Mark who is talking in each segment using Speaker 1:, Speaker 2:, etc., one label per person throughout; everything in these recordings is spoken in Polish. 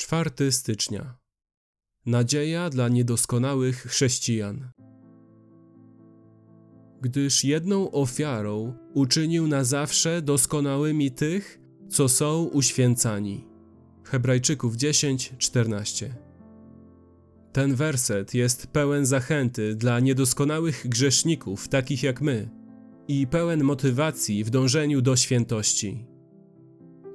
Speaker 1: 4 stycznia. Nadzieja dla niedoskonałych chrześcijan. Gdyż jedną ofiarą uczynił na zawsze doskonałymi tych, co są uświęcani. Hebrajczyków 10:14. Ten werset jest pełen zachęty dla niedoskonałych grzeszników, takich jak my, i pełen motywacji w dążeniu do świętości.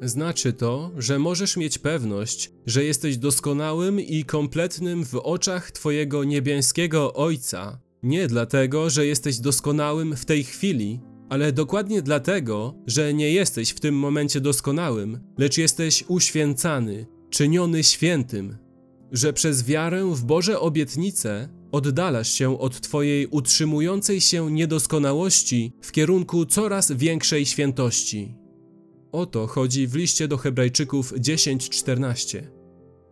Speaker 1: Znaczy to, że możesz mieć pewność, że jesteś doskonałym i kompletnym w oczach Twojego niebieskiego Ojca, nie dlatego, że jesteś doskonałym w tej chwili, ale dokładnie dlatego, że nie jesteś w tym momencie doskonałym, lecz jesteś uświęcany, czyniony świętym, że przez wiarę w Boże obietnice oddalasz się od Twojej utrzymującej się niedoskonałości w kierunku coraz większej świętości. O to chodzi w liście do Hebrajczyków 10:14.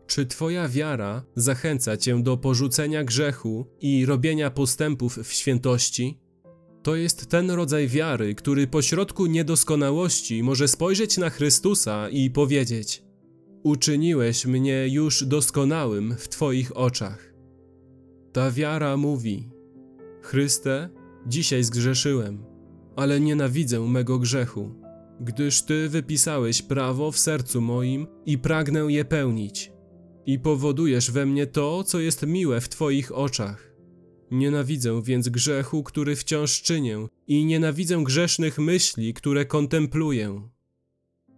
Speaker 1: Czy Twoja wiara zachęca Cię do porzucenia grzechu i robienia postępów w świętości? To jest ten rodzaj wiary, który pośrodku niedoskonałości może spojrzeć na Chrystusa i powiedzieć: Uczyniłeś mnie już doskonałym w Twoich oczach. Ta wiara mówi: Chryste, dzisiaj zgrzeszyłem, ale nienawidzę mego grzechu gdyż Ty wypisałeś prawo w sercu moim i pragnę je pełnić. I powodujesz we mnie to, co jest miłe w Twoich oczach. Nienawidzę więc grzechu, który wciąż czynię, i nienawidzę grzesznych myśli, które kontempluję.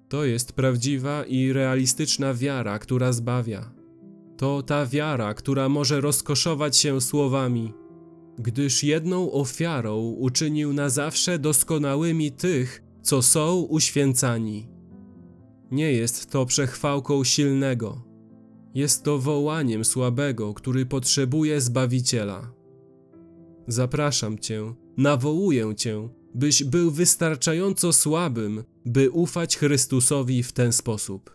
Speaker 1: To jest prawdziwa i realistyczna wiara, która zbawia. To ta wiara, która może rozkoszować się słowami, gdyż jedną ofiarą uczynił na zawsze doskonałymi tych, co są uświęcani. Nie jest to przechwałką silnego, jest to wołaniem słabego, który potrzebuje Zbawiciela. Zapraszam Cię, nawołuję Cię, byś był wystarczająco słabym, by ufać Chrystusowi w ten sposób.